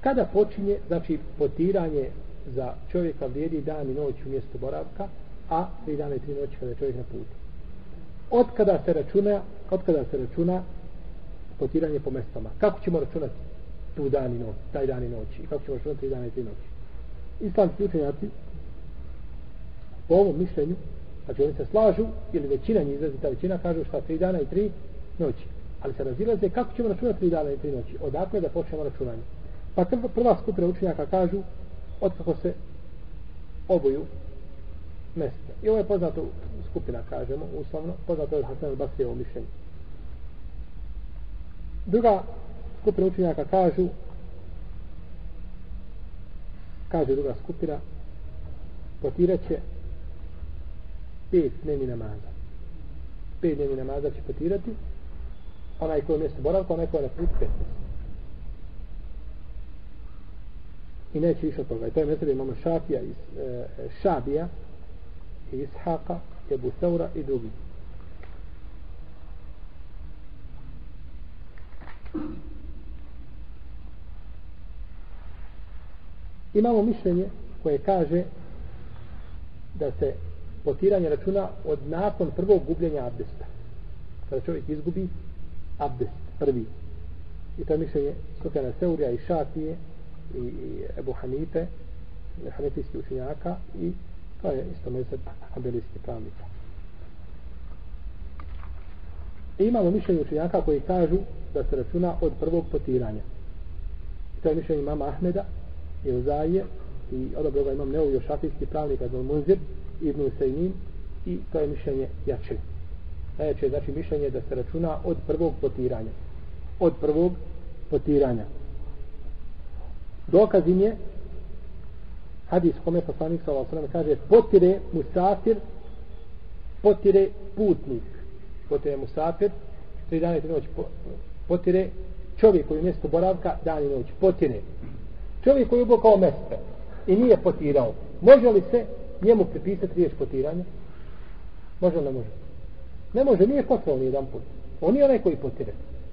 Kada počinje, znači, potiranje za čovjeka vrijedi dan i noć u mjestu boravka, a tri dana i tri noći kada je čovjek na putu. Od kada se računa, od kada se računa potiranje po mestama. Kako ćemo računati tu dan i noć, taj dan i noć? Kako ćemo računati tri dana i tri noći? Islamski učenjaci po ovom mišljenju, znači oni se slažu, ili većina njih izrazi, ta većina kažu šta tri dana i tri noći. Ali se razilaze kako ćemo računati tri dana i tri noći. Odakle da počnemo računanje. Pa prva skupina učenjaka kažu otkako se oboju mesta. I ovo je poznato skupina, kažemo, uslovno, poznato je Hasan al-Basrijevo mišljenje. Druga skupina učenjaka kažu kaže druga skupina potirat će pet dnevni namaza. Pet dnevni namaza će potirati onaj koji je mjesto boravka, onaj koji je na put 15. I neće više od toga. I to je mjesto imamo Šafija iz e, Šabija i Ishaqa, Ebu Saura i drugi. Imamo mišljenje koje kaže da se potiranje računa od nakon prvog gubljenja abdesta. Kada čovjek izgubi abdest prvi. I to je mišljenje Sufjana Seurija i Šafije i, i Ebu Hanife, hanefijski učenjaka i to je isto mezeb abelijski pravnika. I imamo mišljenje učenjaka koji kažu da se računa od prvog potiranja. I to je mišljenje mama Ahmeda i i odobro ga imam neuvio šafijski pravnik Adol Munzir Ibn Usaymin i to je mišljenje jače. Najjače je znači mišljenje da se računa od prvog potiranja. Od prvog potiranja. Dokaz im je hadis kome poslanik sa Allahom kaže potire musafir potire putnik. Potire musafir tri dana i tri noći potire čovjek koji je mjesto boravka dan i noć potire. Čovjek koji je ubokao mjesto i nije potirao može li se njemu pripisati riječ potiranja može li ne može? Ne može, nije potrao ni jedan put on je onaj koji potire.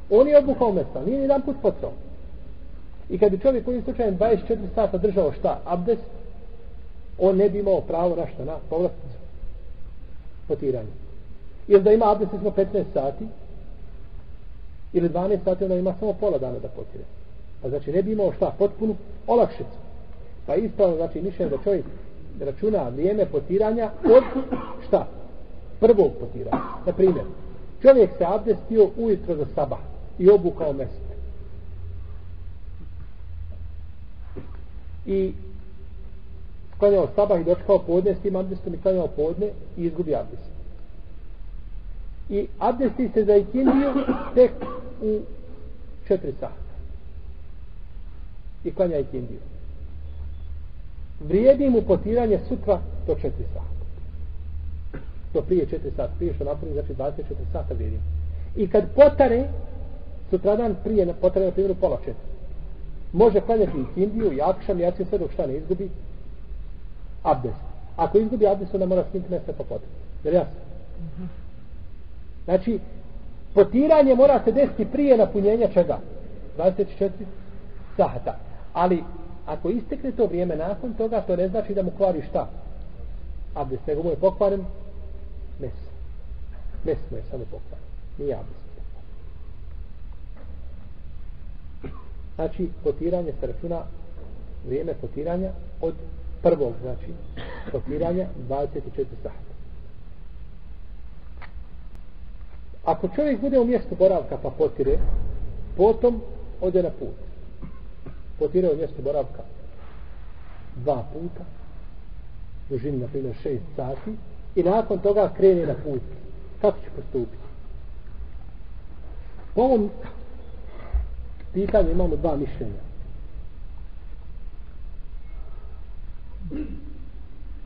On je obukao mjesto, nije ni jedan put potrao i kad bi čovjek kojim slučajem 24 sata držao šta, abdest on ne bi imao pravo na šta, na povratnicu. Potiranje. Jer da ima abdest smo 15 sati ili 12 sati onda ima samo pola dana da potire. Pa znači ne bi imao šta, potpunu olakšicu. Pa ispravno znači mišljenje da čovjek računa vrijeme potiranja od šta? Prvog potiranja. Na primjer čovjek se abdestio ujutro za sabah i obukao mjesto i klanjao sabah i dočekao podne s tim abdestom i klanjao podne i izgubi abdest. I abdesti se za ikindiju tek u četiri sata. I klanja ikindiju vrijedi mu potiranje sutra do četiri sata. To prije četiri sata prije što napuni znači 24 sata vrijedi. I kad potare sutradan prije potare na primjeru pola četiri može klanjati ikindiju i akšan i jaci sve dok šta ne izgubi abdest ako izgubi abdest onda mora skinti mjesta po potrebu jer jasno -hmm. Znači, potiranje mora se desiti prije napunjenja čega? 24 sahata. Ali, ako istekne to vrijeme nakon toga, to ne znači da mu kvari šta? Abdest, nego mu je pokvaren mes. Mes mu je samo pokvaren. Nije abdest. Znači, potiranje se računa vrijeme potiranja od prvog, znači, potiranja 24 sahata. Ako čovjek bude u mjestu boravka pa potire, potom ode na put. Potire u mjestu boravka dva puta, dužini na primjer šest sati, i nakon toga krene na put. Kako će postupiti? Po ovom pitanju imamo dva mišljenja.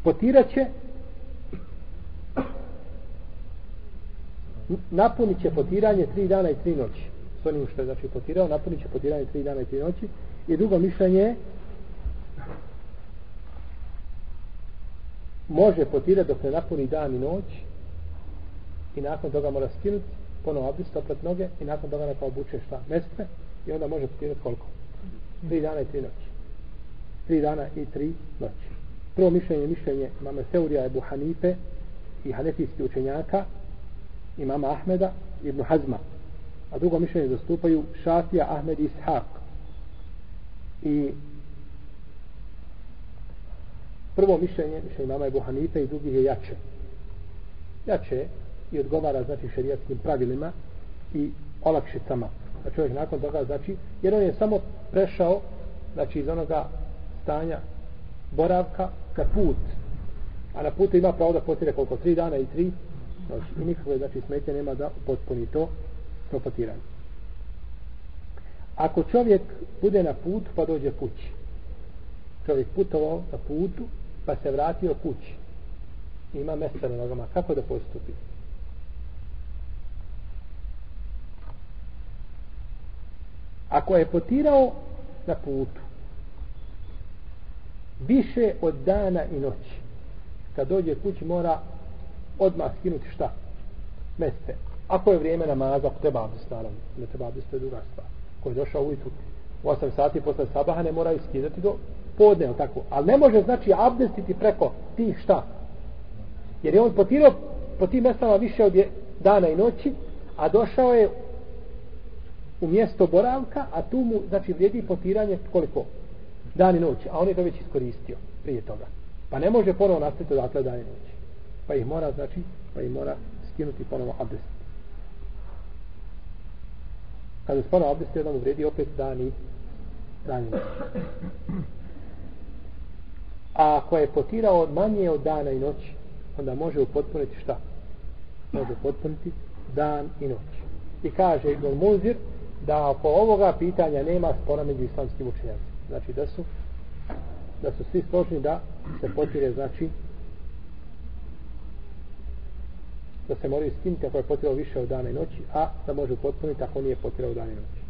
Potiraće napunit će potiranje tri dana i tri noći. S onim što je znači potirao, napunit će potiranje tri dana i tri noći. I drugo mišljenje je može potirati dok ne napuni dan i noć i nakon toga mora skinuti ponovo abdest, oprat noge i nakon toga neka obuče šta? Mestve i onda može potirati koliko? tri dana i tri noći. Tri dana i tri noći. Prvo mišljenje, mišljenje mame Seurija Ebu Hanife i Hanefijski učenjaka, imama Ahmeda i Ibn Hazma. A drugo mišljenje zastupaju Šafija, Ahmed i Ishaq. I prvo mišljenje, mišljenje imama Ebu Hanife i drugih je jače. Jače i odgovara znači šerijatskim pravilima i olakšicama. Da čovjek nakon toga znači, jer on je samo prešao znači iz onoga stanja boravka ka put. A na putu ima pravo da potire koliko? Tri dana i tri noći. I nikakve znači smetje nema da potpuni to to potiranje. Ako čovjek bude na put pa dođe kući. Čovjek putovao na putu pa se vratio kući. Ima mjesta na nogama. Kako da postupi? Ako je potirao na putu više od dana i noći kad dođe kući mora odmah skinuti šta? Meste. Ako je vrijeme namaza, ako treba abdest, naravno, ne treba abdest, to je druga stvar. Ko je došao ujutru u 8 sati posle sabaha, ne mora iskidati do podne, tako. Ali ne može, znači, abdestiti preko tih šta? Jer je on potirao po tim mestama više od dana i noći, a došao je u mjesto boravka, a tu mu, znači, vrijedi potiranje koliko? Dan i noć, a on je to već iskoristio prije toga. Pa ne može ponovo nastaviti odatle dan i noć. Pa ih mora, znači, pa ih mora skinuti ponovo abdest. Kada se ponovo abdest, onda mu vrijedi opet dan i dan i noć. A ako je potirao manje od dana i noći, onda može upotpuniti šta? Može upotpuniti dan i noć. I kaže Ibn Muzir da oko ovoga pitanja nema spora među islamskim učenjacima. Znači da su da su svi složni da se potire znači da se moraju skinuti ako je potirao više od dana i noći, a da može upotpuniti ako nije potirao dana i noći.